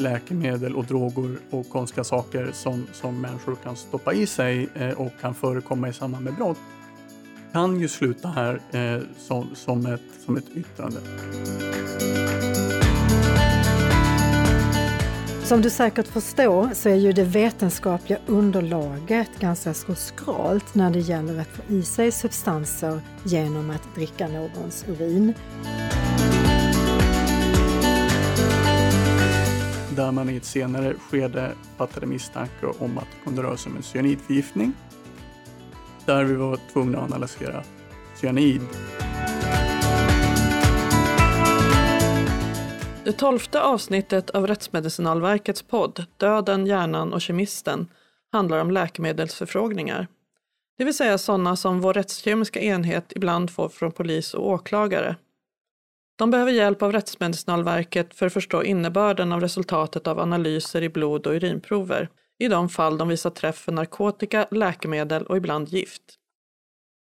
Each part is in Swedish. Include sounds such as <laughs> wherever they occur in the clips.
läkemedel och droger och konstiga saker som, som människor kan stoppa i sig eh, och kan förekomma i samband med brott kan ju sluta här eh, som, som, ett, som ett yttrande. Som du säkert förstår så är ju det vetenskapliga underlaget ganska så skralt när det gäller att få i sig substanser genom att dricka någons urin. Där man i ett senare skede fattade misstanke om att det kunde röra sig om en cyanidförgiftning. Där vi var tvungna att analysera cyanid. Det tolfte avsnittet av Rättsmedicinalverkets podd Döden, hjärnan och kemisten handlar om läkemedelsförfrågningar. Det vill säga sådana som vår rättskemiska enhet ibland får från polis och åklagare. De behöver hjälp av Rättsmedicinalverket för att förstå innebörden av resultatet av analyser i blod och urinprover i de fall de visar träff för narkotika, läkemedel och ibland gift.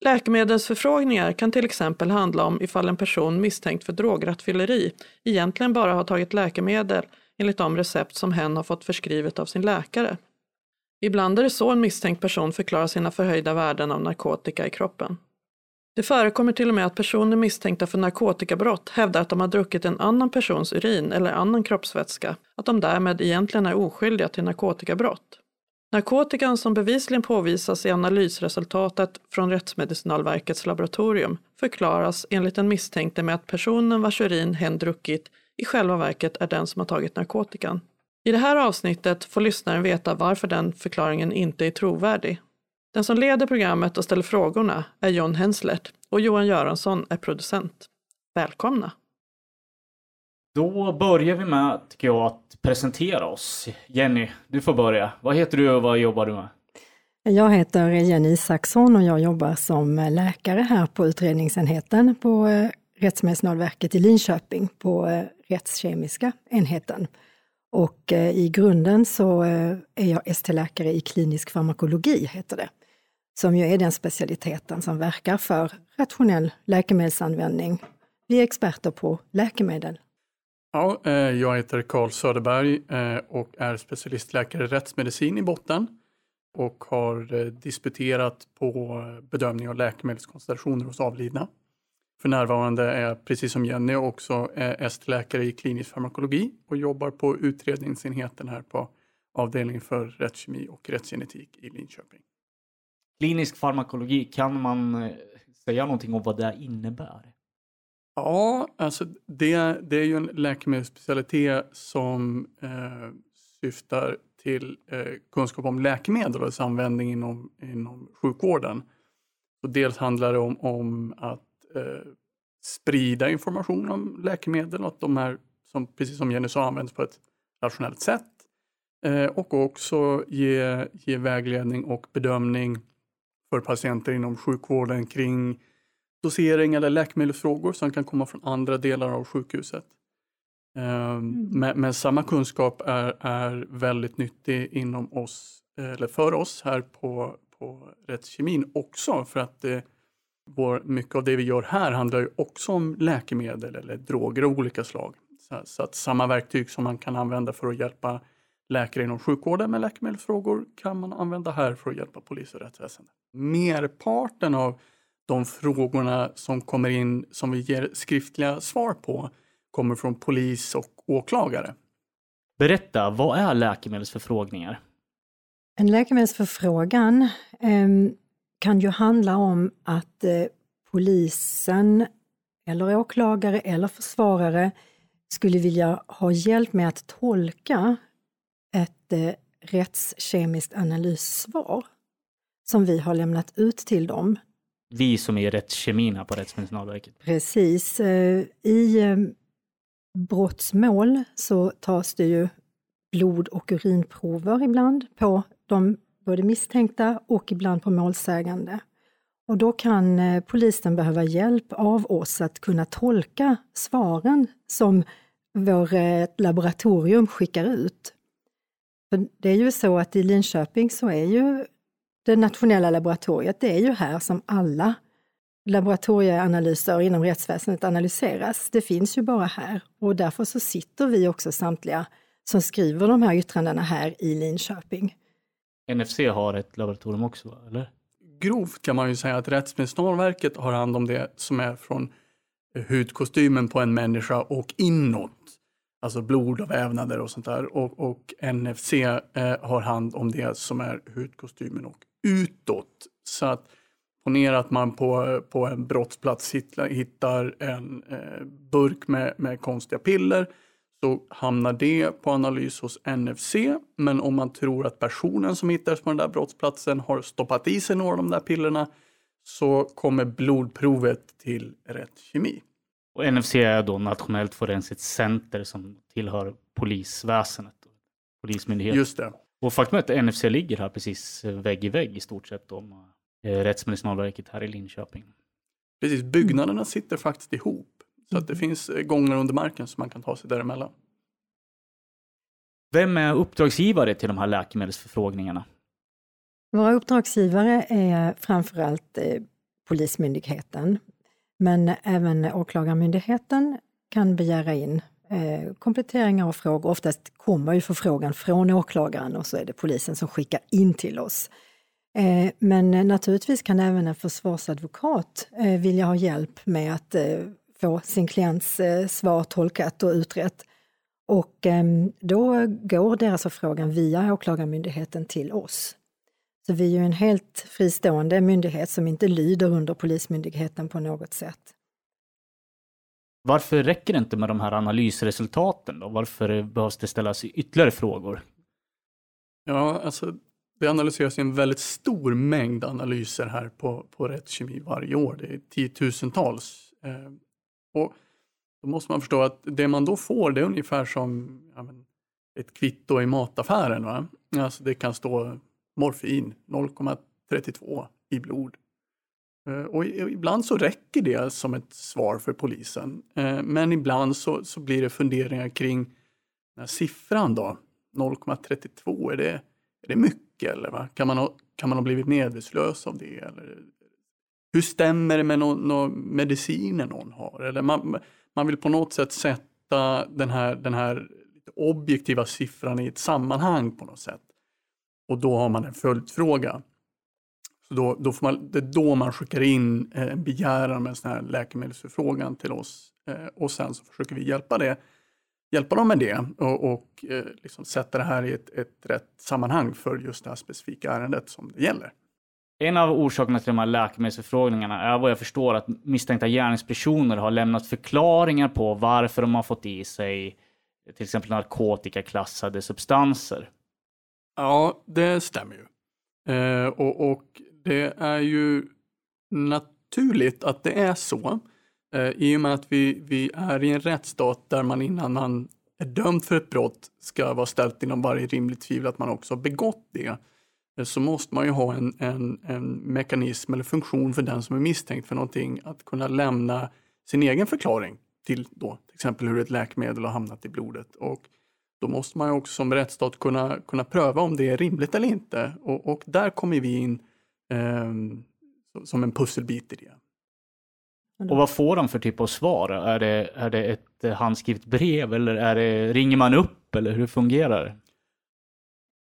Läkemedelsförfrågningar kan till exempel handla om ifall en person misstänkt för drograttfylleri egentligen bara har tagit läkemedel enligt de recept som hen har fått förskrivet av sin läkare. Ibland är det så en misstänkt person förklarar sina förhöjda värden av narkotika i kroppen. Det förekommer till och med att personer misstänkta för narkotikabrott hävdar att de har druckit en annan persons urin eller annan kroppsvätska, att de därmed egentligen är oskyldiga till narkotikabrott. Narkotikan som bevisligen påvisas i analysresultatet från Rättsmedicinalverkets laboratorium förklaras enligt den misstänkte med att personen vars urin hen druckit i själva verket är den som har tagit narkotikan. I det här avsnittet får lyssnaren veta varför den förklaringen inte är trovärdig. Den som leder programmet och ställer frågorna är John Henslert och Johan Göransson är producent. Välkomna! Då börjar vi med, tycker jag, att presentera oss. Jenny, du får börja. Vad heter du och vad jobbar du med? Jag heter Jenny Isaksson och jag jobbar som läkare här på utredningsenheten på eh, Rättsmedicinalverket i Linköping på eh, rättskemiska enheten. Och eh, i grunden så är jag ST-läkare i klinisk farmakologi, heter det som ju är den specialiteten som verkar för rationell läkemedelsanvändning. Vi är experter på läkemedel. Ja, eh, jag heter Carl Söderberg eh, och är specialistläkare i rättsmedicin i botten och har eh, disputerat på bedömning av läkemedelskoncentrationer hos avlidna. För närvarande är jag, precis som Jenny, också ST-läkare i klinisk farmakologi och jobbar på utredningsenheten här på avdelningen för rättskemi och rättsgenetik i Linköping. Klinisk farmakologi, kan man eh, säga någonting om vad det innebär? Ja, alltså det, det är ju en läkemedelsspecialitet som eh, syftar till eh, kunskap om läkemedel och dess användning inom, inom sjukvården. Så dels handlar det om, om att eh, sprida information om läkemedel och att de här, som, precis som Jenny sa, används på ett rationellt sätt. Eh, och också ge, ge vägledning och bedömning för patienter inom sjukvården kring dosering eller läkemedelsfrågor som kan komma från andra delar av sjukhuset. Ehm, mm. Men, men, samma kunskap är, är väldigt nyttig inom oss, eller för oss här på, på rättskemin också för att det, vår, mycket av det vi gör här handlar ju också om läkemedel eller droger av olika slag. Så, så att samma verktyg som man kan använda för att hjälpa läkare inom sjukvården med läkemedelsfrågor kan man använda här för att hjälpa polis och rättsväsende. Merparten av de frågorna som kommer in som vi ger skriftliga svar på kommer från polis och åklagare. Berätta, vad är läkemedelsförfrågningar? En läkemedelsförfrågan eh, kan ju handla om att eh, polisen eller åklagare eller försvarare skulle vilja ha hjälp med att tolka ett rättskemiskt analyssvar som vi har lämnat ut till dem. Vi som är rättskemin här på Rättsmedicinalverket. Precis. Eh, I eh, brottsmål så tas det ju blod och urinprover ibland på de både misstänkta och ibland på målsägande. Och då kan eh, polisen behöva hjälp av oss att kunna tolka svaren som vårt laboratorium skickar ut. För det är ju så att i Linköping så är ju det nationella laboratoriet, det är ju här som alla laboratorieanalyser inom rättsväsendet analyseras. Det finns ju bara här och därför så sitter vi också samtliga som skriver de här yttrandena här i Linköping. NFC har ett laboratorium också, eller? Grovt kan man ju säga att Rättsmedicinalverket har hand om det som är från hudkostymen på en människa och inåt. Alltså blod och vävnader och sånt där. Och, och NFC eh, har hand om det som är hudkostymen och utåt. Så att ponera att man på, på en brottsplats hittar, en eh, burk med, med konstiga piller så hamnar det på analys hos NFC. Men om man tror att personen som hittades på den där brottsplatsen har stoppat i sig några av de där pillerna så kommer blodprovet till rätt kemi. Och NFC är då Nationellt forensiskt center som tillhör polisväsendet, polismyndigheten. Just det. Och faktum är att NFC ligger här precis vägg i vägg i stort sett om eh, Rättsmedicinalverket här i Linköping. Precis, byggnaderna sitter faktiskt ihop. Så att det finns eh, gångar under marken som man kan ta sig däremellan. Vem är uppdragsgivare till de här läkemedelsförfrågningarna? Våra uppdragsgivare är framförallt eh, Polismyndigheten, men även Åklagarmyndigheten kan begära in eh, kompletteringar och frågor. Oftast kommer ju förfrågan från åklagaren och så är det polisen som skickar in till oss. Eh, men naturligtvis kan även en försvarsadvokat eh, vilja ha hjälp med att eh, få sin klients eh, svar tolkat och utrett. Och ehm, då går deras förfrågan via Åklagarmyndigheten till oss. Så vi är ju en helt fristående myndighet som inte lyder under Polismyndigheten på något sätt. Varför räcker det inte med de här analysresultaten då? Varför behövs det ställas ytterligare frågor? Ja, alltså det analyseras en väldigt stor mängd analyser här på, på Rättskemi varje år. Det är tiotusentals. Eh, och då måste man förstå att det man då får det är ungefär som ja, men, ett kvitto i mataffären. Va? Alltså det kan stå morfin 0,32 i blod. Eh, och ibland så räcker det som ett svar för polisen. Eh, men ibland så, så blir det funderingar kring den här siffran då. 0,32, är det, är det mycket eller va? Kan, man ha, kan man ha blivit medvetslös av det? Eller, hur stämmer det med någon, någon mediciner någon har? Eller man, man vill på något sätt sätta den här, den här objektiva siffran i ett sammanhang på något sätt. Och då har man en följdfråga. Så då, då får man, det är då man skickar in eh, en begäran med en sån här läkemedelsförfrågan till oss. Eh, och sen så försöker vi hjälpa, det, hjälpa dem med det och, och eh, liksom sätta det här i ett, ett rätt sammanhang för just det här specifika ärendet som det gäller. En av orsakerna till de här läkemedelsförfrågningarna är vad jag förstår att misstänkta gärningspersoner har lämnat förklaringar på varför de har fått i sig till exempel narkotikaklassade substanser. Ja, det stämmer ju. Eh, och, och, det är ju naturligt att det är så. Eh, I och med att vi, vi är i en rättsstat där man innan man är dömd för ett brott ska vara ställt inom varje rimligt tvivel att man också har begått det. Eh, så måste man ju ha en, en, en mekanism eller funktion för den som är misstänkt för någonting att kunna lämna sin egen förklaring till då, till exempel hur ett läkemedel har hamnat i blodet. Och då måste man också som rättsstat kunna, kunna pröva om det är rimligt eller inte. Och, och där kommer vi in eh, som en pusselbit i det. Och vad får de för typ av svar? Är det, är det ett eh, handskrivet brev eller är det, ringer man upp eller hur fungerar det?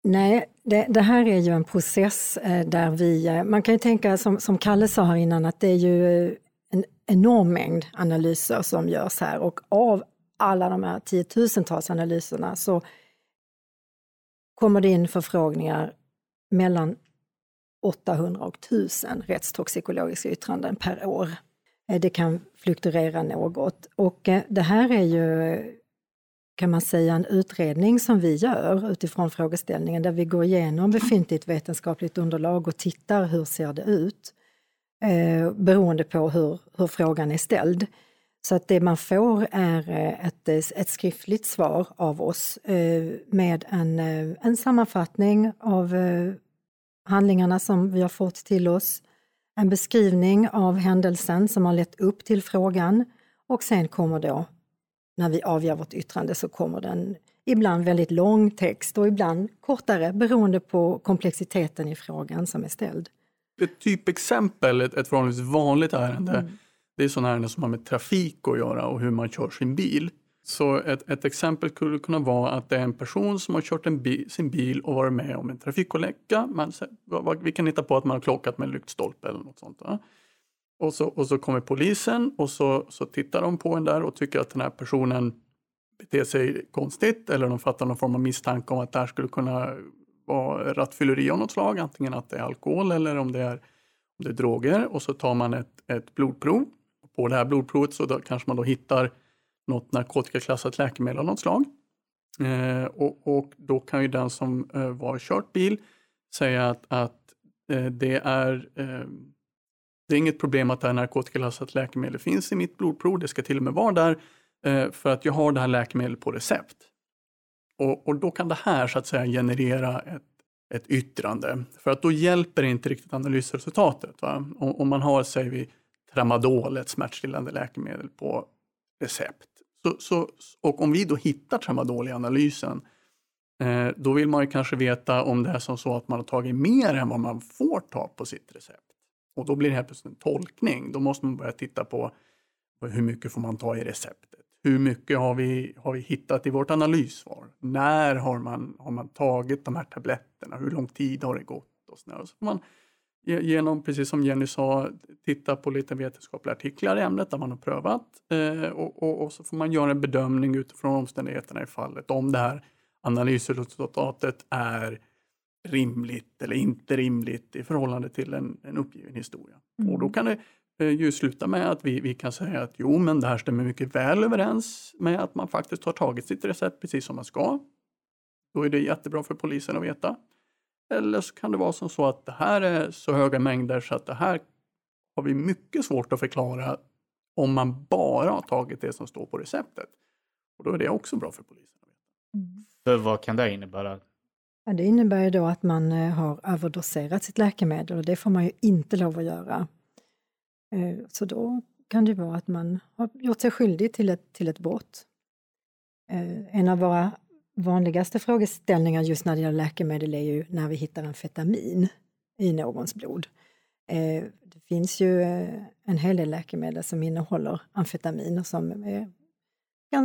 Nej, det, det, här är ju en process eh, där vi, eh, man kan ju tänka som, som Kalle sa här innan att det är ju en enorm mängd analyser som görs här och av alla de här tiotusentals analyserna så kommer det in förfrågningar mellan 800 och 1000 rättstoxikologiska yttranden per år. Eh, det kan fluktuera något och eh, det här är ju kan man säga en utredning som vi gör utifrån frågeställningen där vi går igenom befintligt vetenskapligt underlag och tittar hur ser det ut eh, beroende på hur, hur frågan är ställd. Så att det man får är eh, ett, ett skriftligt svar av oss eh, med en, eh, en sammanfattning av handlingarna som vi har fått till oss, en beskrivning av händelsen som har lett upp till frågan och sen kommer då, när vi avgör vårt yttrande, så kommer den ibland väldigt lång text och ibland kortare beroende på komplexiteten i frågan som är ställd. Ett typexempel, ett, ett förhållandevis vanligt ärende, mm det är sådana ärenden som har med trafik att göra och hur man kör sin bil. Så ett, ett, exempel skulle kunna vara att det är en person som har kört en sin bil och varit med om en trafikolycka. Man, vi kan hitta på att man har klockat med en lyktstolpe eller något sånt. Va? Och så, och så kommer polisen och så, så tittar de på en där och tycker att den här personen beter sig konstigt eller de fattar någon form av misstanke om att det här skulle kunna vara rattfylleri av något slag. Antingen att det är alkohol eller om det är, om det är droger. Och så tar man ett, ett blodprov. På det här blodprovet så då, kanske man då hittar något narkotikaklassat läkemedel av något slag. Eh, och, och, då kan ju den som eh, var kört bil säga att, att eh, det är eh, det är inget problem att det här narkotikaklassat läkemedel finns i mitt blodprov. Det ska till och med vara där eh, för att jag har det här läkemedlet på recept. Och, och, då kan det här så att säga generera ett, ett yttrande. För att då hjälper inte riktigt analysresultatet. Va? Om man har, säger vi, tramadol, ett smärtstillande läkemedel på recept. Så, så, och om vi då hittar tramadol i analysen, eh, då vill man ju kanske veta om det är som så att man har tagit mer än vad man får ta på sitt recept. Och då blir det helt plötsligt en tolkning. Då måste man börja titta på hur mycket får man ta i receptet? Hur mycket har vi, har vi hittat i vårt analyssvar? När har man, har man tagit de här tabletterna? Hur lång tid har det gått? Och så, så får man genom, precis som Jenny sa, titta på lite vetenskapliga artiklar i ämnet där man har prövat eh, och, och, och, så får man göra en bedömning utifrån omständigheterna i fallet om det här analysresultatet är rimligt eller inte rimligt i förhållande till en, en uppgiven historia. Mm. Och då kan det eh, ju sluta med att vi, vi kan säga att jo, men det här stämmer mycket väl överens med att man faktiskt har tagit sitt recept precis som man ska. Då är det jättebra för polisen att veta. Eller så kan det vara som så att det här är så höga mängder så att det här har vi mycket svårt att förklara om man bara har tagit det som står på receptet. Och då är det också bra för polisen. Mm. För vad kan det innebära? Ja, det innebär ju då att man eh, har överdoserat sitt läkemedel och det får man ju inte lov att göra. Eh, så då kan det vara att man har gjort sig skyldig till ett, till ett brott. Eh, en av våra vanligaste frågeställningar just när det gäller läkemedel är ju när vi hittar amfetamin i någons blod. Eh, det finns ju eh, en hel del läkemedel som innehåller amfetamin och som är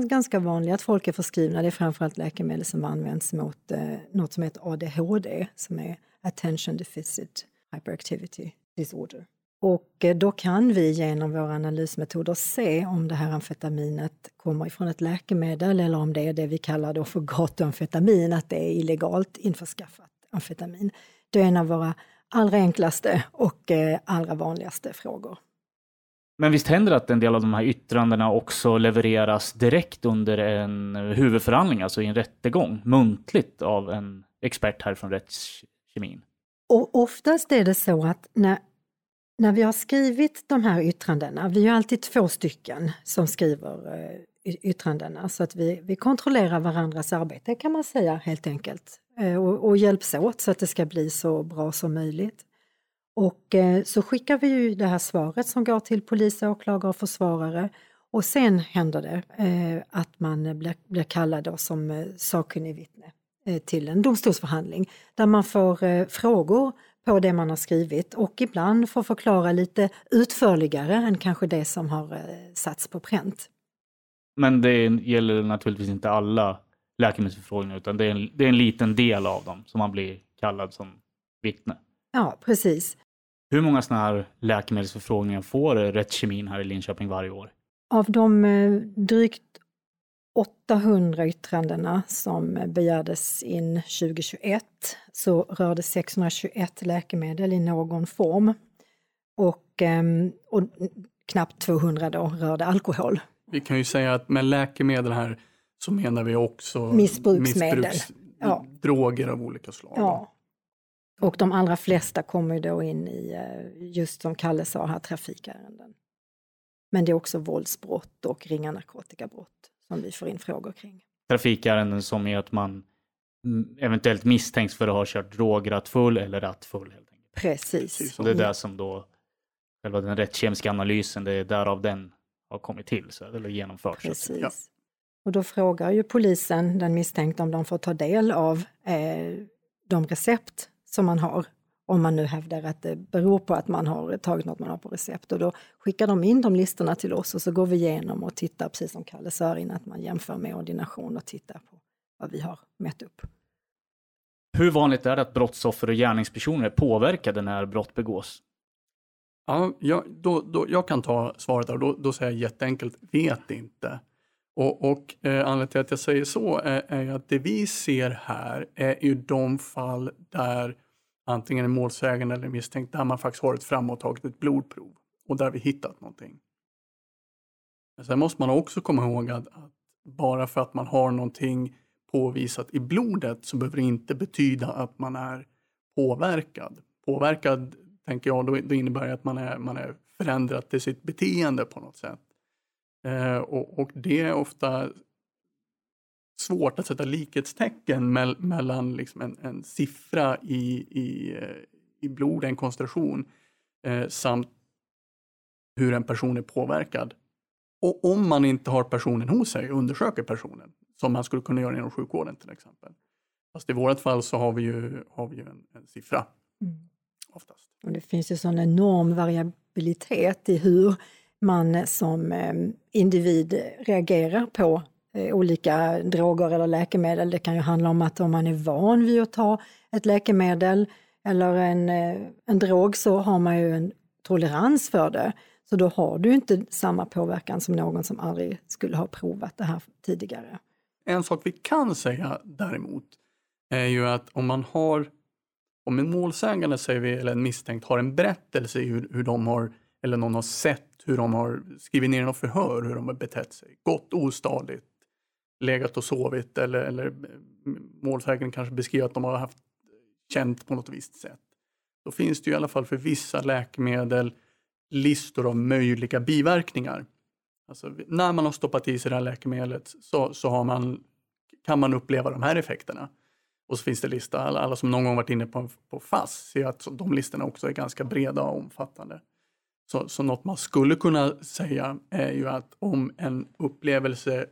ganska vanliga att folk är förskrivna. Det är framförallt läkemedel som används mot eh, något som heter ADHD, som är Attention Deficit Hyperactivity Disorder. Och eh, då kan vi genom våra analysmetoder se om det här amfetaminet kommer ifrån ett läkemedel eller om det är det vi kallar då för gatuamfetamin, att det är illegalt införskaffat amfetamin. Det är en av våra allra enklaste och eh, allra vanligaste frågor. Men visst händer det att en del av de här yttrandena också levereras direkt under en huvudförhandling, alltså i en rättegång, muntligt av en expert här från rättskemin? Och oftast är det så att när, när vi har skrivit de här yttrandena, vi är alltid två stycken som skriver eh, yttrandena, så att vi, vi kontrollerar varandras arbete kan man säga helt enkelt eh, och, och hjälps åt så att det ska bli så bra som möjligt. Och eh, så skickar vi ju det här svaret som går till polis, åklagare och försvarare. Och sen händer det att man blir, blir kallad då som sakkunnig vittne till en domstolsförhandling där man får frågor på det man har skrivit och ibland får förklara lite utförligare än kanske det som har eh, satts på pränt. Men det gäller naturligtvis inte alla läkemedelsförfrågningar utan det är, en, det är en liten del av dem som man blir kallad som vittne. Ja, precis. Hur många sådana här läkemedelsförfrågningar får Rättskemin här i Linköping varje år? Av de eh, drygt 800 yttrandena som begärdes in 2021 så rörde 621 läkemedel i någon form. Och, ehm, och knappt 200 då rörde alkohol. Vi kan ju säga att med läkemedel här så menar vi också missbruksmedel. Missbruks, ja. droger av olika slag. Ja. Och de allra flesta kommer då in i, eh, just som Kalle sa här, trafikärenden. Men det är också våldsbrott och ringa narkotikabrott som vi får in frågor kring. Trafikärenden som är att man eventuellt misstänks för att ha kört drograttfull eller rattfull. Helt enkelt. Precis. Så det är där som då själva den rättskemiska analysen, det är därav den har kommit till, så, eller genomförts. Precis. Ja. Och då frågar ju polisen den misstänkte om de får ta del av eh, de recept som man har. Om man nu hävdar att det beror på att man har tagit något man har på recept. Och då skickar de in de listorna till oss och så går vi igenom och tittar, precis som Kalle sa innan, att man jämför med ordination och tittar på vad vi har mätt upp. Hur vanligt är det att brottsoffer och gärningspersoner är påverkade när brott begås? Ja, jag, då, då, jag kan ta svaret där. Då, då säger jag jätteenkelt, vet inte. Och, och eh, anledningen till att jag säger så är, är att det vi ser här är ju de fall där antingen en målsägande eller misstänkt där man faktiskt varit fram och tagit ett blodprov och där vi hittat någonting. Men sen måste man också komma ihåg att, att bara för att man har någonting påvisat i blodet så behöver det inte betyda att man är påverkad. Påverkad, tänker jag, då, då innebär det att man är, man är förändrat till sitt beteende på något sätt. Eh, och, och, det är ofta svårt att sätta likhetstecken me mellan liksom en, en, siffra i, i, eh, i blod, en koncentration, eh, samt hur en person är påverkad. Och om man inte har personen hos sig, undersöker personen, som man skulle kunna göra inom sjukvården till exempel. Fast i vårt fall så har vi ju, har vi ju en, en siffra. Mm. Oftast. Och det finns ju sån enorm variabilitet i hur man som eh, individ reagerar på Eh, olika droger eller läkemedel. Det kan ju handla om att om man är van vid att ta ett läkemedel eller en, eh, en drog så har man ju en tolerans för det. Så då har du inte samma påverkan som någon som aldrig skulle ha provat det här tidigare. En sak vi kan säga däremot är ju att om man har, om en målsägande säger vi, eller en misstänkt har en berättelse i hur, hur de har, eller någon har sett hur de har skrivit ner något förhör, hur de har betett sig, gått ostadigt, legat och sovit eller, eller eh, målsäganden kanske beskriver att de har haft känt på något visst sätt. Då finns det i alla fall för vissa läkemedel listor av möjliga biverkningar. Alltså, när man har stoppat i sig det här läkemedlet så, så har man, kan man uppleva de här effekterna. Och så finns det lista, alla, alla som någon gång varit inne på, på FASS ser att de listorna också är ganska breda och omfattande. Så, så något man skulle kunna säga är ju att om en upplevelse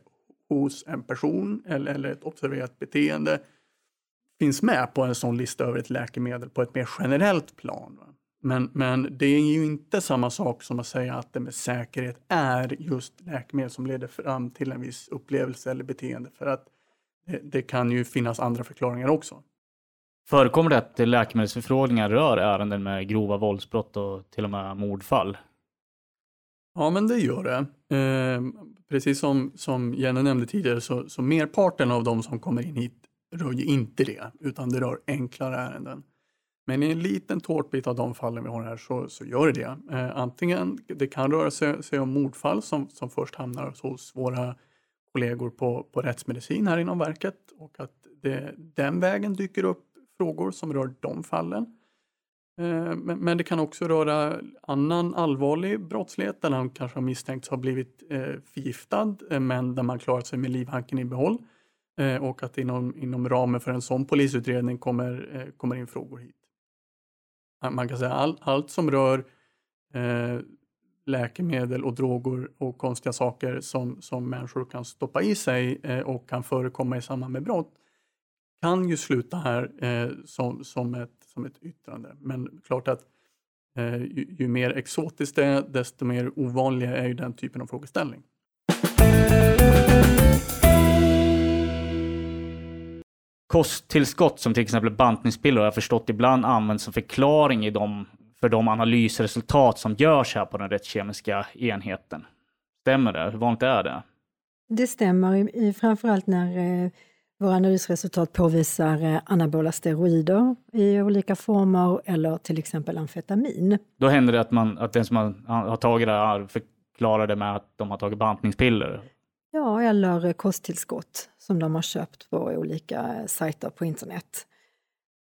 hos en person eller, eller ett observerat beteende finns med på en sån lista över ett läkemedel på ett mer generellt plan. Men, men det är ju inte samma sak som att säga att det med säkerhet är just läkemedel som leder fram till en viss upplevelse eller beteende. För att det, det kan ju finnas andra förklaringar också. Förekommer det att läkemedelsförfrågningar rör ärenden med grova våldsbrott och till och med mordfall? Ja, men det gör det. Eh, precis som, som Jenny nämnde tidigare så, så merparten av de som kommer in hit rör ju inte det, utan det rör enklare ärenden. Men i en liten tårtbit av de fallen vi har här så, så gör det det. Eh, antingen, det kan röra sig, sig, om mordfall som, som först hamnar hos våra kollegor på, på rättsmedicin här inom verket och att det den vägen dyker upp frågor som rör de fallen. Eh, men, det kan också röra annan allvarlig brottslighet där han kanske har misstänkts ha blivit eh, förgiftad eh, men där man klarat sig med livhanken i behåll. Och att inom, inom ramen för en sån polisutredning kommer, kommer in frågor hit man kan säga all, allt som rör eh, läkemedel och droger och konstiga saker som, som människor kan stoppa i sig eh, och kan förekomma i samband med brott kan ju sluta här eh, som, som, ett, som ett yttrande. Men klart att eh, ju, ju, mer exotiskt det är, desto mer ovanliga är ju den typen av frågeställning. Kosttillskott som till exempel bantningspiller har jag förstått ibland används som förklaring i de, för de analysresultat som görs här på den rättskemiska enheten. Stämmer det? Hur vanligt är det? Det stämmer, framförallt när eh, våra analysresultat påvisar eh, anabola steroider i olika former eller till exempel amfetamin. Då händer det att, man, att den som har, har tagit det här förklarar det med att de har tagit bantningspiller? Ja, eller kosttillskott som de har köpt på olika sajter på internet.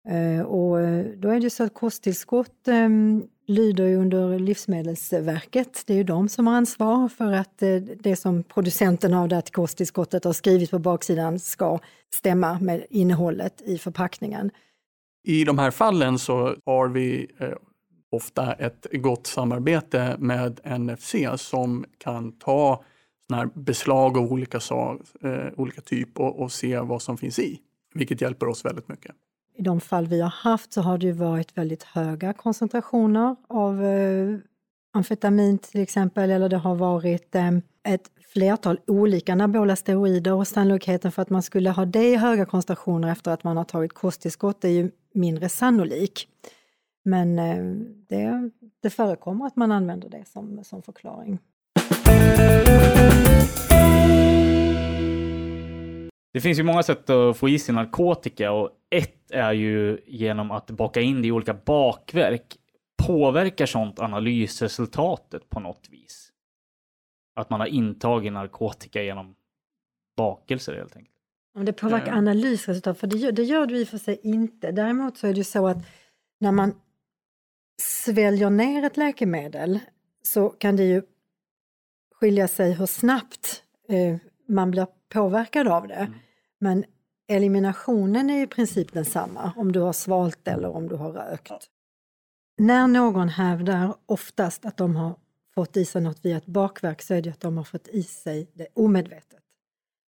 Eh, och eh, då är det så att kosttillskott ehm, lyder lyder under Livsmedelsverket. Det är ju de som har ansvar för att eh, det som producenten av det här kosttillskottet har skrivit på baksidan ska stämma med innehållet i förpackningen. I de här fallen så har vi ofta ett gott samarbete med NFC som kan ta såna beslag av olika, olika typ och, och, se vad som finns i, vilket hjälper oss väldigt mycket i de fall vi har haft så har det ju varit väldigt höga koncentrationer av eh, amfetamin till exempel, eller det har varit eh, ett flertal olika anabola steroider och sannolikheten för att man skulle ha det i höga koncentrationer efter att man har tagit kosttillskott är ju mindre sannolik. Men eh, det, det förekommer att man använder det som, som förklaring. Det finns ju många sätt att få i sig narkotika och ett är ju genom att baka in det i olika bakverk. Påverkar sånt analysresultatet på något vis? Att man har intagit narkotika genom bakelser helt enkelt. Om det påverkar analysresultat, för det gör, det gör det i och för sig inte. Däremot så är det ju så att när man sväljer ner ett läkemedel så kan det ju skilja sig hur snabbt eh, man blir påverkad av det. Mm. Men eliminationen är i princip densamma om du har svalt eller om du har rökt. Ja. När någon hävdar oftast att de har fått i sig något via ett bakverk så är det att de har fått i sig det omedvetet.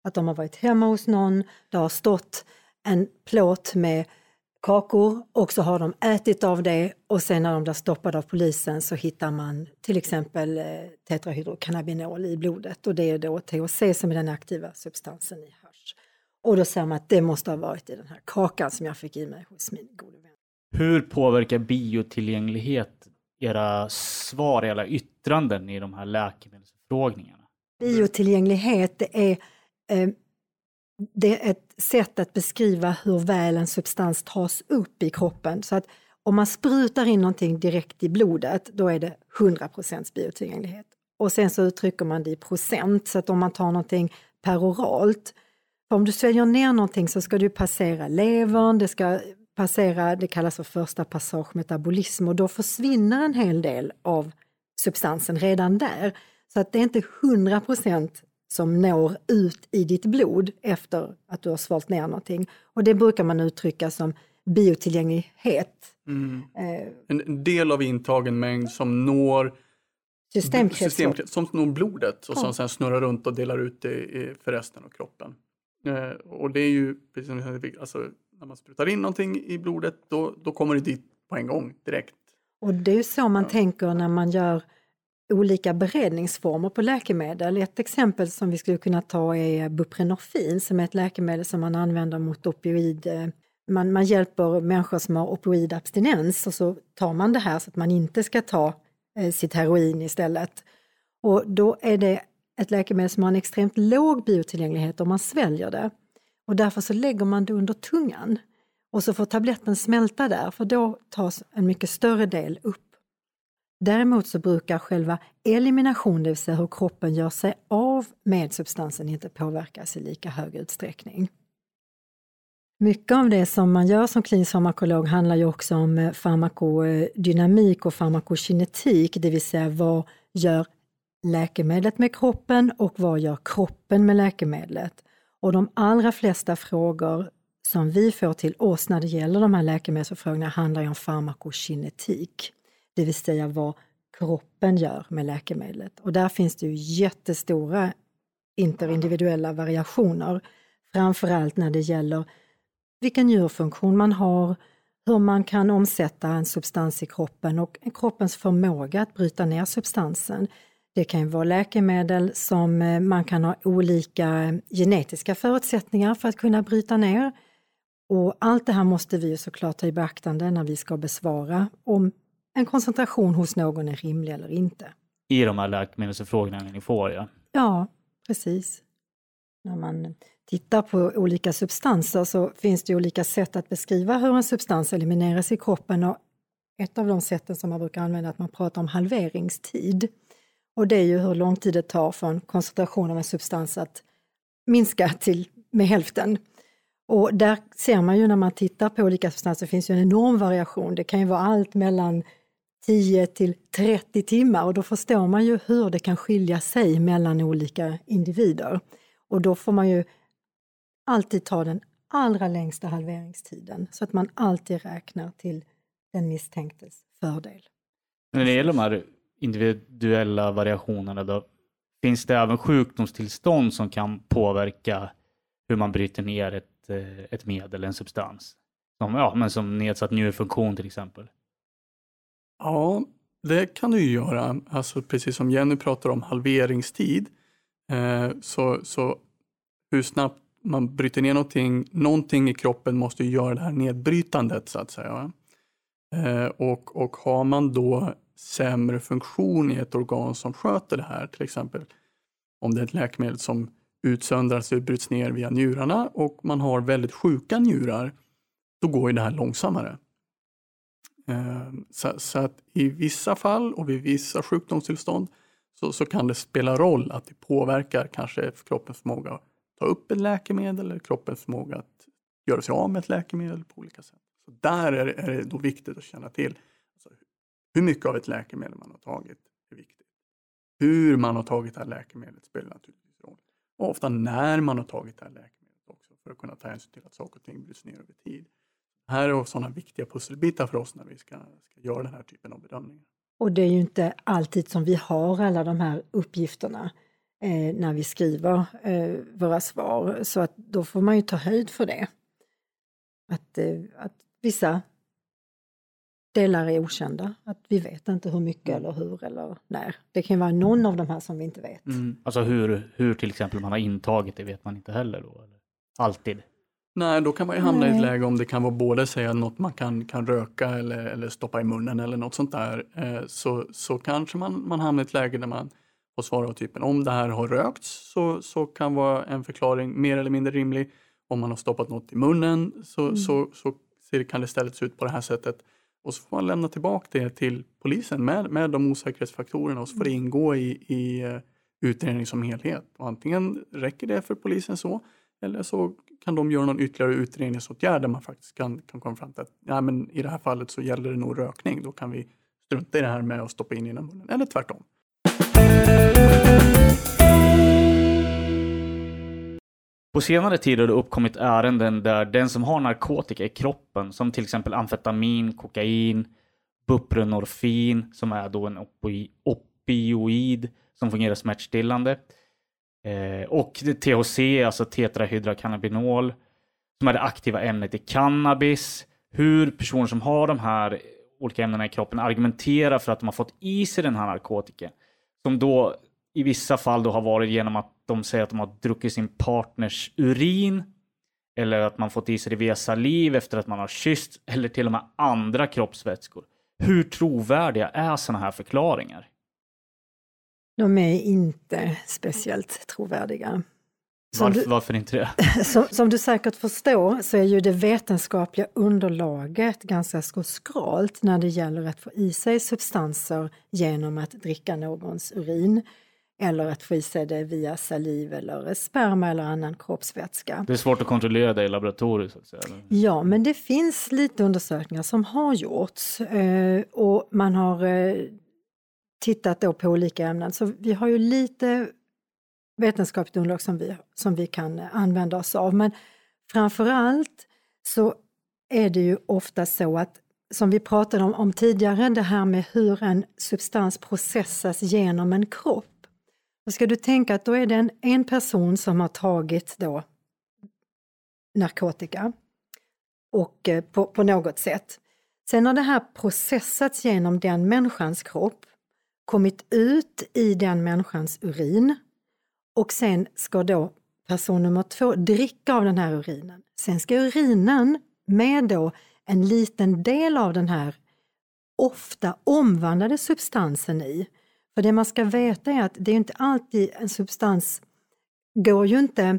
Att de har varit hemma hos någon, det har stått en plåt med kakor och så har de ätit av det och sen när de blir stoppade av polisen så hittar man till exempel eh, tetrahydrocannabinol i blodet och det är då THC som är den aktiva substansen i hasch. Och då säger man att det måste ha varit i den här kakan som jag fick i mig hos min gode vän. Hur påverkar biotillgänglighet era svar, era yttranden i de här läkemedelsförfrågningarna? Biotillgänglighet det är eh, det är ett sätt att beskriva hur väl en substans tas upp i kroppen. Så att om man sprutar in någonting direkt i blodet, då är det 100% biotillgänglighet. Och sen så uttrycker man det i procent, så att om man tar någonting peroralt, för om du sväljer ner någonting så ska du passera levern, det ska passera, det kallas för första passage metabolism och då försvinner en hel del av substansen redan där. Så att det är inte 100 som når ut i ditt blod efter att du har svalt ner någonting. Och det brukar man uttrycka som biotillgänglighet. Mm. Eh, en del av intagen mängd som når systemkretslopp. System, som når blodet och ja. som sen snurrar runt och delar ut det för resten av kroppen. Eh, och det är ju precis som alltså, när man sprutar in någonting i blodet då, då kommer det dit på en gång direkt. Och det är så man ja. tänker när man gör olika beredningsformer på läkemedel. Ett exempel som vi skulle kunna ta är buprenorfin som är ett läkemedel som man använder mot opioid. Eh, man, man hjälper människor som har opioidabstinens och så tar man det här så att man inte ska ta eh, sitt heroin istället. Och då är det ett läkemedel som har en extremt låg biotillgänglighet om man sväljer det. Och därför så lägger man det under tungan och så får tabletten smälta där för då tas en mycket större del upp. Däremot så brukar själva elimination, det vill säga hur kroppen gör sig av med substansen, inte påverkas i lika hög utsträckning. Mycket av det som man gör som klinisk farmakolog handlar ju också om eh, farmakodynamik och farmakokinetik, det vill säga vad gör läkemedlet med kroppen och vad gör kroppen med läkemedlet? Och de allra flesta frågor som vi får till oss när det gäller de här läkemedelsförfrågningarna handlar ju om farmakokinetik det vill säga vad kroppen gör med läkemedlet. Och där finns det ju jättestora interindividuella variationer, framförallt när det gäller vilken njurfunktion man har, hur man kan omsätta en substans i kroppen och kroppens förmåga att bryta ner substansen. Det kan ju vara läkemedel som eh, man kan ha olika eh, genetiska förutsättningar för att kunna bryta ner. Och allt det här måste vi såklart ta i beaktande när vi ska besvara om en koncentration hos någon är rimlig eller inte. I de här läkemedelsförfrågningarna ni får, ja? Ja, precis. När man tittar på olika substanser så finns det olika sätt att beskriva hur en substans elimineras i kroppen och ett av de sätten som man brukar använda är att man pratar om halveringstid. Och det är ju hur lång tid det tar för en koncentration av en substans att minska till med hälften. Och där ser man ju när man tittar på olika substanser, det finns ju en enorm variation. Det kan ju vara allt mellan 10 till 30 timmar och då förstår man ju hur det kan skilja sig mellan olika individer. Och då får man ju alltid ta den allra längsta halveringstiden så att man alltid räknar till den misstänktes fördel. När det gäller de här individuella variationerna då, finns det även sjukdomstillstånd som kan påverka hur man bryter ner ett, eh, ett medel, en substans? Som, ja, men som nedsatt njurfunktion till exempel. Ja, det kan du ju göra. Alltså precis som Jenny pratar om halveringstid. Eh, så, så hur snabbt man bryter ner någonting, någonting i kroppen måste ju göra det här nedbrytandet så att säga. Eh, och, och har man då sämre funktion i ett organ som sköter det här, till exempel om det är ett läkemedel som utsöndras och bryts ner via njurarna och man har väldigt sjuka njurar, då går ju det här långsammare. Ehm, så, så, att i vissa fall och vid vissa sjukdomstillstånd så, så kan det spela roll att det påverkar kanske kroppens förmåga att ta upp ett läkemedel eller kroppens förmåga att göra sig av med ett läkemedel på olika sätt. Så där är det, är det då viktigt att känna till alltså, hur mycket av ett läkemedel man har tagit är viktigt. Hur man har tagit det här läkemedlet spelar naturligtvis roll. Och ofta när man har tagit det här läkemedlet också för att kunna ta hänsyn till att saker och ting bryts ner över tid. Här är sådana viktiga pusselbitar för oss när vi ska, ska göra den här typen av bedömningar. Och det är ju inte alltid som vi har alla de här uppgifterna eh, när vi skriver eh, våra svar, så att då får man ju ta höjd för det. Att, eh, att vissa delar är okända, att vi vet inte hur mycket eller hur eller när. Det kan vara någon av de här som vi inte vet. Mm. Alltså hur, hur till exempel man har intagit det vet man inte heller då? Eller? Alltid? Nej, då kan man ju hamna Nej. i ett läge om det kan vara både säga något man kan, kan röka eller, eller stoppa i munnen eller något sånt där. Eh, så, så kanske man, man hamnar i ett läge där man får svara av typen om det här har rökts så, så kan vara en förklaring mer eller mindre rimlig. Om man har stoppat något i munnen så, mm. så, så kan det istället se ut på det här sättet. Och så får man lämna tillbaka det till polisen med, med de osäkerhetsfaktorerna och så får det mm. ingå i, i uh, utredning som helhet. Och antingen räcker det för polisen så eller så kan de göra någon ytterligare utredningsåtgärd där man faktiskt kan, kan komma fram till att nej, men i det här fallet så gäller det nog rökning. Då kan vi strunta i det här med att stoppa in i munnen. Eller tvärtom. På senare tid har det uppkommit ärenden där den som har narkotika i kroppen, som till exempel amfetamin, kokain, buprenorfin, som är då en opioid som fungerar smärtstillande, eh, och THC, alltså tetrahydrocannabinol, som är det aktiva ämnet i cannabis. Hur personer som har de här olika ämnena i kroppen argumenterar för att de har fått i sig den här narkotikan, som då i vissa fall då har varit genom att de säger att de har druckit sin partners urin eller att man fått i sig det via saliv efter att man har kysst eller till och med andra kroppsvätskor. Hur trovärdiga är sådana här förklaringar? De är inte speciellt trovärdiga. Varför, du, varför, inte det? <laughs> Som, som, du säkert förstår så är ju det vetenskapliga underlaget ganska skralt när det gäller att få i sig substanser genom att dricka någons urin eller att få i sig det via saliv eller sperma eller annan kroppsvätska. Det är svårt att kontrollera det i laboratoriet? Så att säga. Ja, men det finns lite undersökningar som har gjorts eh, och man har eh, tittat då på olika ämnen. Så vi har ju lite vetenskapligt underlag som vi, som vi kan eh, använda oss av. Men framförallt så är det ju ofta så att som vi pratade om, om tidigare, det här med hur en substans processas genom en kropp då ska du tänka att då är det en, en person som har tagit då narkotika och eh, på, på något sätt. Sen har det här processats genom den människans kropp, kommit ut i den människans urin och sen ska då person nummer två dricka av den här urinen. Sen ska urinen med då en liten del av den här ofta omvandlade substansen i för det man ska veta är att det är inte alltid en substans går ju inte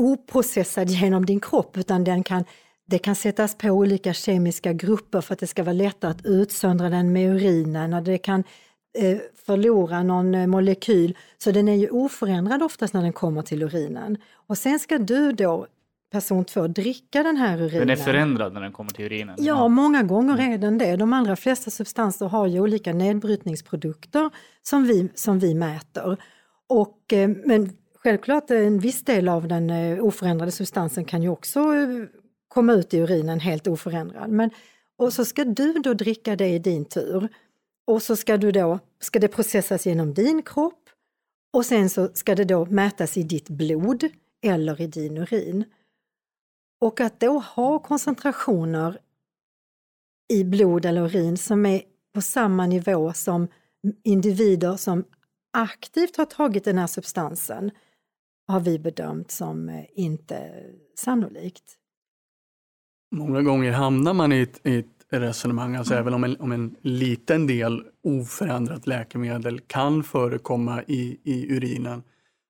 oprocessad <laughs> genom din kropp utan den kan, det kan sättas på olika kemiska grupper för att det ska vara lättare att utsöndra den med urinen och det kan eh, förlora någon eh, molekyl. Så den är ju oförändrad oftast när den kommer till urinen. Och sen ska du då person två dricka den här urinen. Den är förändrad när den kommer till urinen? Ja, ja. många gånger är den det. De allra flesta substanser har ju olika nedbrytningsprodukter som vi, som vi mäter. Och, eh, men självklart en viss del av den oförändrade substansen kan ju också komma ut i urinen helt oförändrad. Men, och så ska du då dricka det i din tur. Och så ska, du då, ska det processas genom din kropp och sen så ska det då mätas i ditt blod eller i din urin. Och att då ha koncentrationer i blod eller urin som är på samma nivå som individer som aktivt har tagit den här substansen har vi bedömt som eh, inte sannolikt. Många gånger hamnar man i ett, i ett resonemang, alltså även om en, om en liten del oförändrat läkemedel kan förekomma i, i urinen,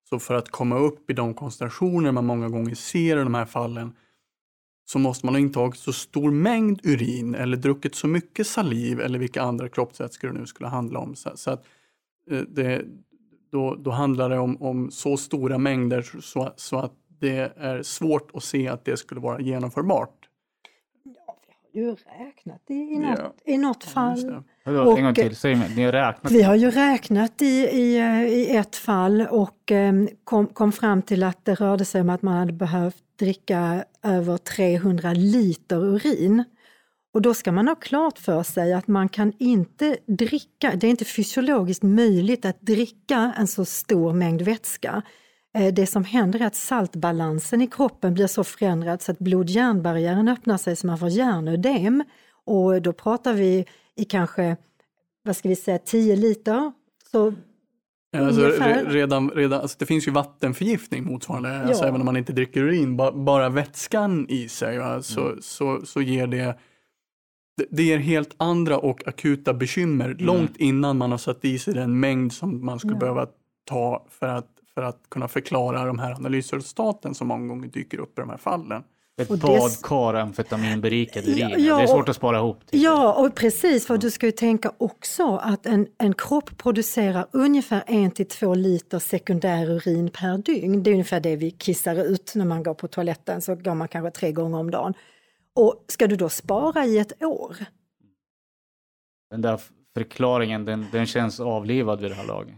så för att komma upp i de koncentrationer man många gånger ser i de här fallen så måste man ha intagit så stor mängd urin eller druckit så mycket saliv eller vilka andra kroppsvätskor det nu skulle handla om. Så, så att eh, det, då, då handlar det om, om så stora mängder så, så att det är svårt att se att det skulle vara genomförbart. Ja, vi har ju räknat i, i, något, ja. i något fall. Och, en gång till, säg mig, ni har räknat? Vi har ju räknat i, i, i ett fall och um, kom, kom fram till att det rörde sig om att man hade behövt dricka över 300 liter urin. Och då ska man ha klart för sig att man kan inte dricka, det är inte fysiologiskt möjligt att dricka en så stor mängd vätska. Eh, det som händer är att saltbalansen i kroppen blir så förändrad så att blod-järnbarriären öppnar sig så man får hjärnödem. Och då pratar vi i kanske, vad ska vi säga, 10 liter. Så Alltså, redan, redan, alltså det finns ju vattenförgiftning motsvarande, ja. alltså även om man inte dricker urin, ba, bara vätskan i sig va, så, mm. så, så ger det, det ger helt andra och akuta bekymmer mm. långt innan man har satt i sig den mängd som man skulle ja. behöva ta för att, för att kunna förklara de här analysresultaten som många gånger dyker upp i de här fallen. Ett och badkar amfetaminberikad urin. Ja, det är svårt att spara ihop. Till. Ja, och precis. För du ska ju tänka också att en, en kropp producerar ungefär en till två liter sekundär urin per dygn. Det är ungefär det vi kissar ut när man går på toaletten, så går man kanske tre gånger om dagen. Och ska du då spara i ett år? Den där förklaringen, den, den känns avlivad vid det här laget.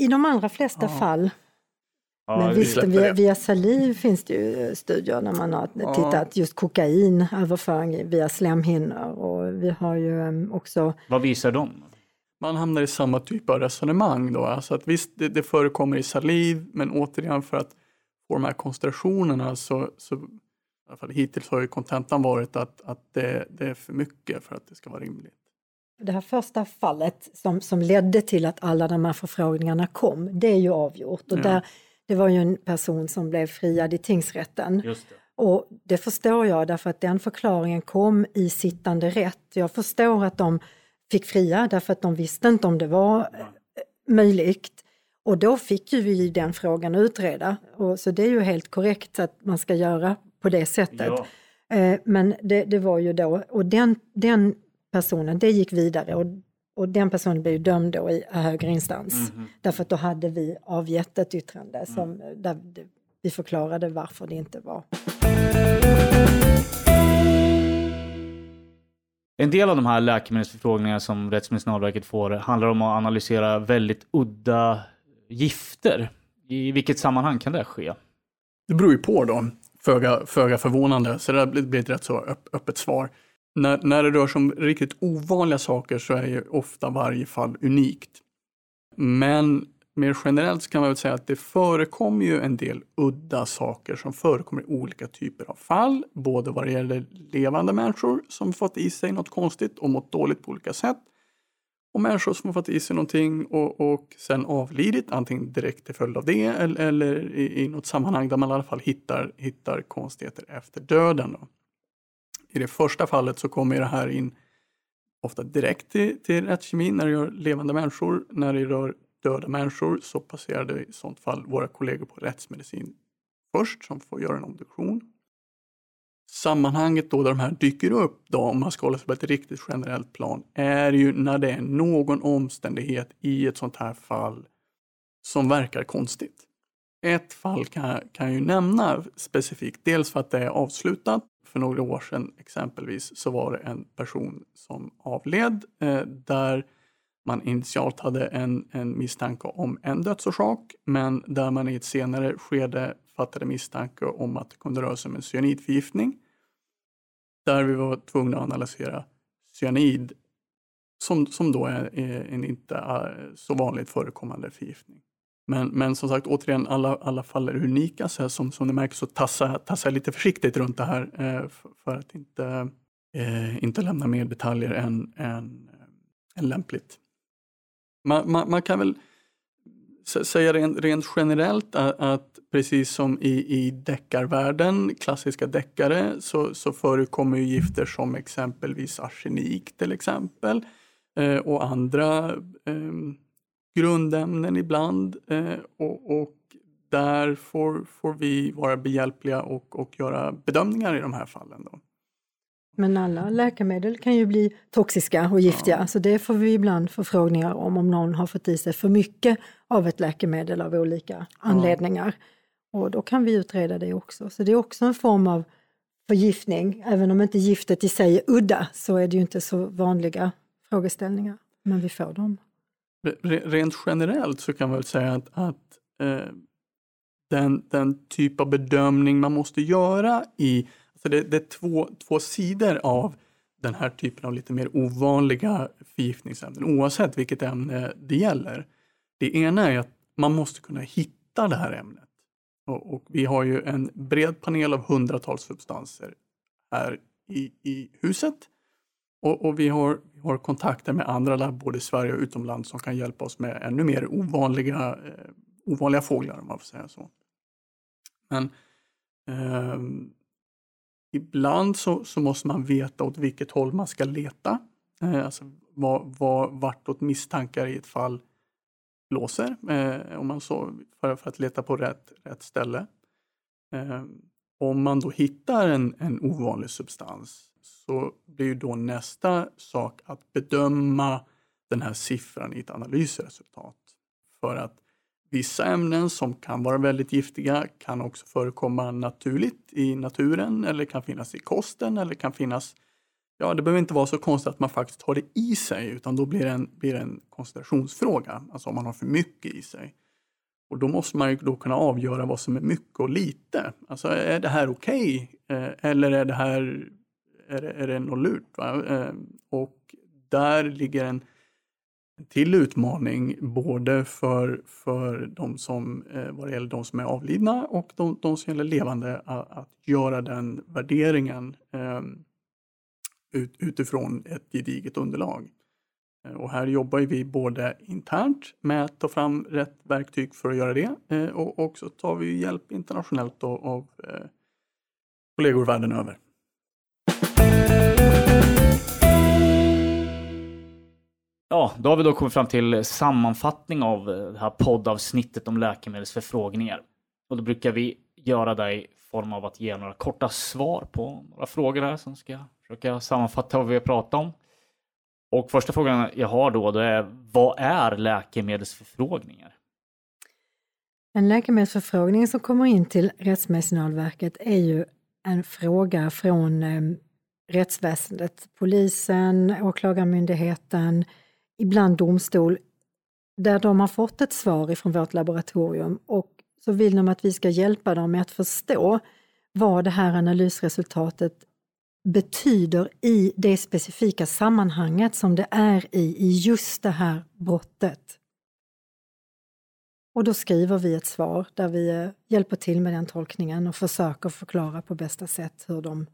I de allra flesta ja. fall Ja, Men visst, via, via saliv finns det ju eh, studier när man har ja. tittat just kokain, överföring via slemhinnor och vi har ju ehm, också... Vad visar de? Man hamnar i samma typ av resonemang då. Alltså att visst, det, det förekommer i saliv, men återigen för att få de här koncentrationerna så, så i alla fall hittills har ju kontentan varit att, att det, det, är för mycket för att det ska vara rimligt. Det här första fallet som, som ledde till att alla de här förfrågningarna kom, det är ju avgjort. Och ja. där det var ju en person som blev friad i tingsrätten. Det. Och det förstår jag därför att den förklaringen kom i sittande rätt. Jag förstår att de fick fria därför att de visste inte om det var ja. Eh, möjligt. Och då fick ju vi den frågan utreda. Och, så det är ju helt korrekt att man ska göra på det sättet. Ja. Eh, men det, det, var ju då, och den, den personen, det gick vidare och och den personen blev dömd då i högre instans. Mm. Därför att då hade vi avgett ett yttrande mm. som, där vi förklarade varför det inte var. En del av de här läkemedelsförfrågningarna som Rättsmedicinalverket får handlar om att analysera väldigt udda gifter. I vilket sammanhang kan det ske? Det beror ju på då, föga, föga förvånande, så det blir ett rätt så öppet svar. När, när det rör sig om riktigt ovanliga saker så är ju ofta varje fall unikt. Men mer generellt så kan man väl säga att det förekommer ju en del udda saker som förekommer i olika typer av fall, både vad det gäller levande människor som fått i sig något konstigt och mått dåligt på olika sätt, och människor som har fått i sig någonting och, och sen avlidit, antingen direkt till följd av det eller, eller i, i något sammanhang där man i alla fall hittar, hittar konstigheter efter döden. Då. I det första fallet så kommer det här in ofta direkt till, till rättskemin när det rör levande människor. När det rör döda människor så passerar det i sånt fall våra kollegor på rättsmedicin först som får göra en obduktion. Sammanhanget då där de här dyker upp, då, om man ska hålla sig på ett riktigt generellt plan, är ju när det är någon omständighet i ett sånt här fall som verkar konstigt. Ett fall kan jag, kan jag ju nämna specifikt, dels för att det är avslutat för några år sedan exempelvis så var det en person som avled eh, där man initialt hade en, en misstanke om en dödsorsak men där man i ett senare skede fattade misstanke om att det kunde röra sig om en cyanidförgiftning. Där vi var tvungna att analysera cyanid som, som då är, är en inte eh, så vanligt förekommande förgiftning. Men, men som sagt, återigen, alla, alla fall är unika. Så som, som ni märker så tassar, tassar jag lite försiktigt runt det här eh, för, för, att inte, eh, inte lämna mer detaljer än, än, än lämpligt. Man, man, man kan väl säga rent, rent generellt att, att, precis som i, i deckarvärlden, klassiska deckare, så, så förekommer ju gifter som exempelvis arsenik till exempel eh, och andra eh, grundämnen ibland. Eh, och, och, där får, får vi vara behjälpliga och, och göra bedömningar i de här fallen. Då. Men alla läkemedel kan ju bli toxiska och giftiga, ja. så det får vi ibland förfrågningar om, om någon har fått i sig för mycket av ett läkemedel av olika anledningar. Ja. Och då kan vi utreda det också. Så det är också en form av förgiftning. Även om inte giftet i sig är udda så är det ju inte så vanliga frågeställningar, men vi får dem. Rent generellt så kan man väl säga att, att eh, den, den typ av bedömning man måste göra i Alltså det, det, är två, två sidor av den här typen av lite mer ovanliga förgiftningsämnen oavsett vilket ämne det gäller. Det ena är att man måste kunna hitta det här ämnet. Och, och vi har ju en bred panel av hundratals substanser här i, i huset. Och, och vi, har, vi har kontakter med andra labb både i Sverige och utomlands som kan hjälpa oss med ännu mer ovanliga, eh, ovanliga fåglar om man får säga så. Men eh, ibland så, så, måste man veta åt vilket håll man ska leta. Eh, alltså var, var, vartåt misstankar i ett fall blåser, eh, om man så, för, för, att leta på rätt, rätt ställe. Eh, om man då hittar en, en ovanlig substans så blir ju då nästa sak att bedöma den här siffran i ett analysresultat. För att Vissa ämnen som kan vara väldigt giftiga kan också förekomma naturligt i naturen eller kan finnas i kosten eller kan finnas Ja, det behöver inte vara så konstigt att man faktiskt har det i sig utan då blir det en, blir det en koncentrationsfråga, alltså om man har för mycket i sig. Och då måste man ju då kunna avgöra vad som är mycket och lite. Alltså är det här okej okay? eller är det här är det, är det något lurt? Va? Eh, och där ligger en till utmaning både för, för de som, eh, vad det gäller de som är avlidna och de, de som gäller levande att, att göra den värderingen ehm, ut, utifrån ett gediget underlag. Eh, och här jobbar vi både internt med att ta fram rätt verktyg för att göra det och också tar vi hjälp internationellt av kollegor världen över. Ja, då har vi då kommit fram till sammanfattning av eh, det här poddavsnittet om läkemedelsförfrågningar. Och då brukar vi göra det i form av att ge några korta svar på några frågor här som ska försöka sammanfatta vad vi har pratat om. Och första frågan jag har då, det är vad är läkemedelsförfrågningar? En läkemedelsförfrågning som kommer in till Rättsmedicinalverket är ju en fråga från eh, rättsväsendet, polisen, åklagarmyndigheten, ibland domstol, där de har fått ett svar ifrån vårt laboratorium och så vill de att vi ska hjälpa dem med att förstå vad det här analysresultatet betyder i det specifika sammanhanget som det är i, i just det här brottet. Och då skriver vi ett svar där vi eh, hjälper till med den tolkningen och försöker förklara på bästa sätt hur de,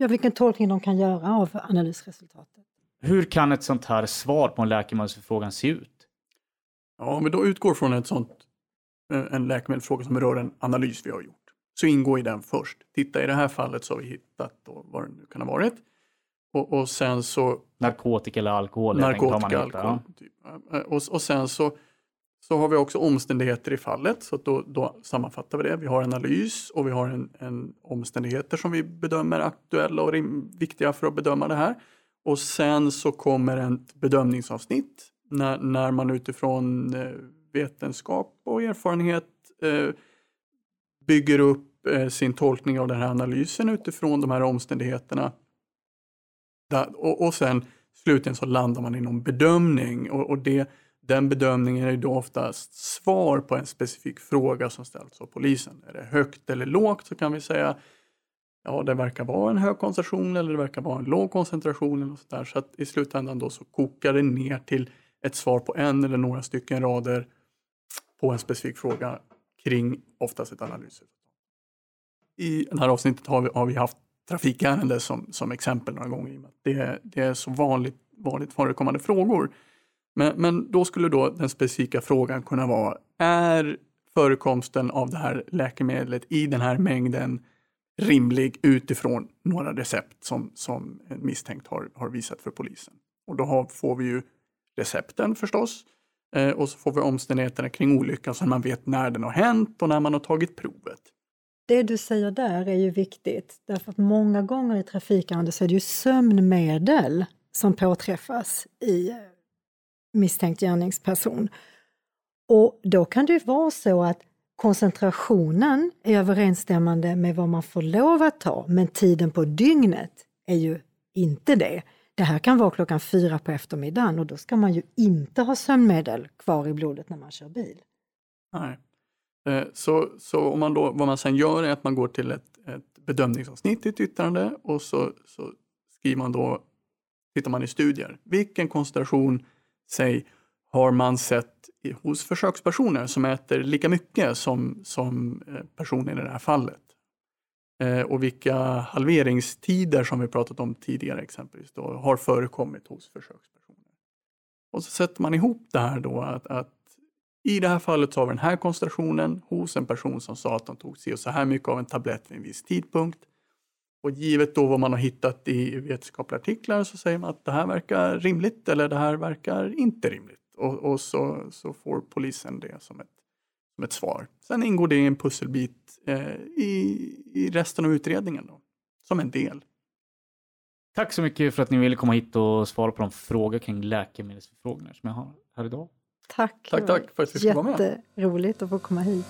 ja, vilken tolkning de kan göra av analysresultatet. Hur kan ett sånt här svar på en läkemedelsförfrågan se ut? Ja, om vi då utgår från ett sånt, eh, en läkemedelsfråga som rör en analys vi har gjort, så ingår i den först. Titta, i det här fallet så har vi hittat då vad det nu kan ha varit. Och, och sen så... Narkotika eller alkohol? Narkotika, alkohol. Typ. Eh, och, och sen så, så har vi också omständigheter i fallet, så då, då sammanfattar vi det. Vi har analys och vi har en, en omständigheter som vi bedömer aktuella och viktiga för att bedöma det här. Och sen så kommer ett bedömningsavsnitt när, när man utifrån eh, vetenskap och erfarenhet eh, bygger upp eh, sin tolkning av den här analysen utifrån de här omständigheterna. Där, och, och sen slutligen så landar man i någon bedömning och, och det, den bedömningen är då oftast svar på en specifik fråga som ställs av polisen. Är det högt eller lågt så kan vi säga ja, det verkar vara en hög koncentration eller det verkar vara en låg koncentration. Eller så där. så att i slutändan då så kokar det ner till ett svar på en eller några stycken rader på en specifik fråga kring oftast ett analysresultat. I det här avsnittet har vi, har vi haft trafikärende som, som exempel några gånger. Det, det är så vanligt, vanligt förekommande frågor. Men, men då skulle då den specifika frågan kunna vara, är förekomsten av det här läkemedlet i den här mängden rimlig utifrån några recept som, som en misstänkt har, har visat för polisen? Och då har, får vi ju recepten förstås. Eh, och så får vi omständigheterna kring olyckan så att man vet när den har hänt och när man har tagit provet. Det du säger där är ju viktigt, därför att många gånger i trafikärenden så är det ju sömnmedel som påträffas i misstänkt gärningsperson. Och då kan det ju vara så att koncentrationen är överensstämmande med vad man får lov att ta, men tiden på dygnet är ju inte det. Det här kan vara klockan fyra på eftermiddagen och då ska man ju inte ha sömnmedel kvar i blodet när man kör bil. Nej. Eh, så, så om man då, vad man sen gör är att man går till ett, ett bedömningsavsnitt i ett yttrande och så, så skriver man då, tittar man i studier, vilken koncentration, sig har man sett hos försökspersoner som äter lika mycket som, som eh, personen i det här fallet? Eh, och vilka halveringstider som vi pratat om tidigare exempelvis då, har förekommit hos försökspersoner. Och så sätter man ihop det här då att, att i det här fallet så har vi den här koncentrationen hos en person som sa att de tog sig och så här mycket av en tablett vid en viss tidpunkt. Och givet då vad man har hittat i vetenskapliga artiklar så säger man att det här verkar rimligt eller det här verkar inte rimligt. Och, och så, så får polisen det som ett, som ett svar. Sen ingår det i en pusselbit eh, i, i resten av utredningen då, som en del. Tack så mycket för att ni ville komma hit och svara på de frågor kring läkemedelsförfrågningar som jag har här idag. Tack. Tack, tack för att vi fick vara med. Jätteroligt att få komma hit.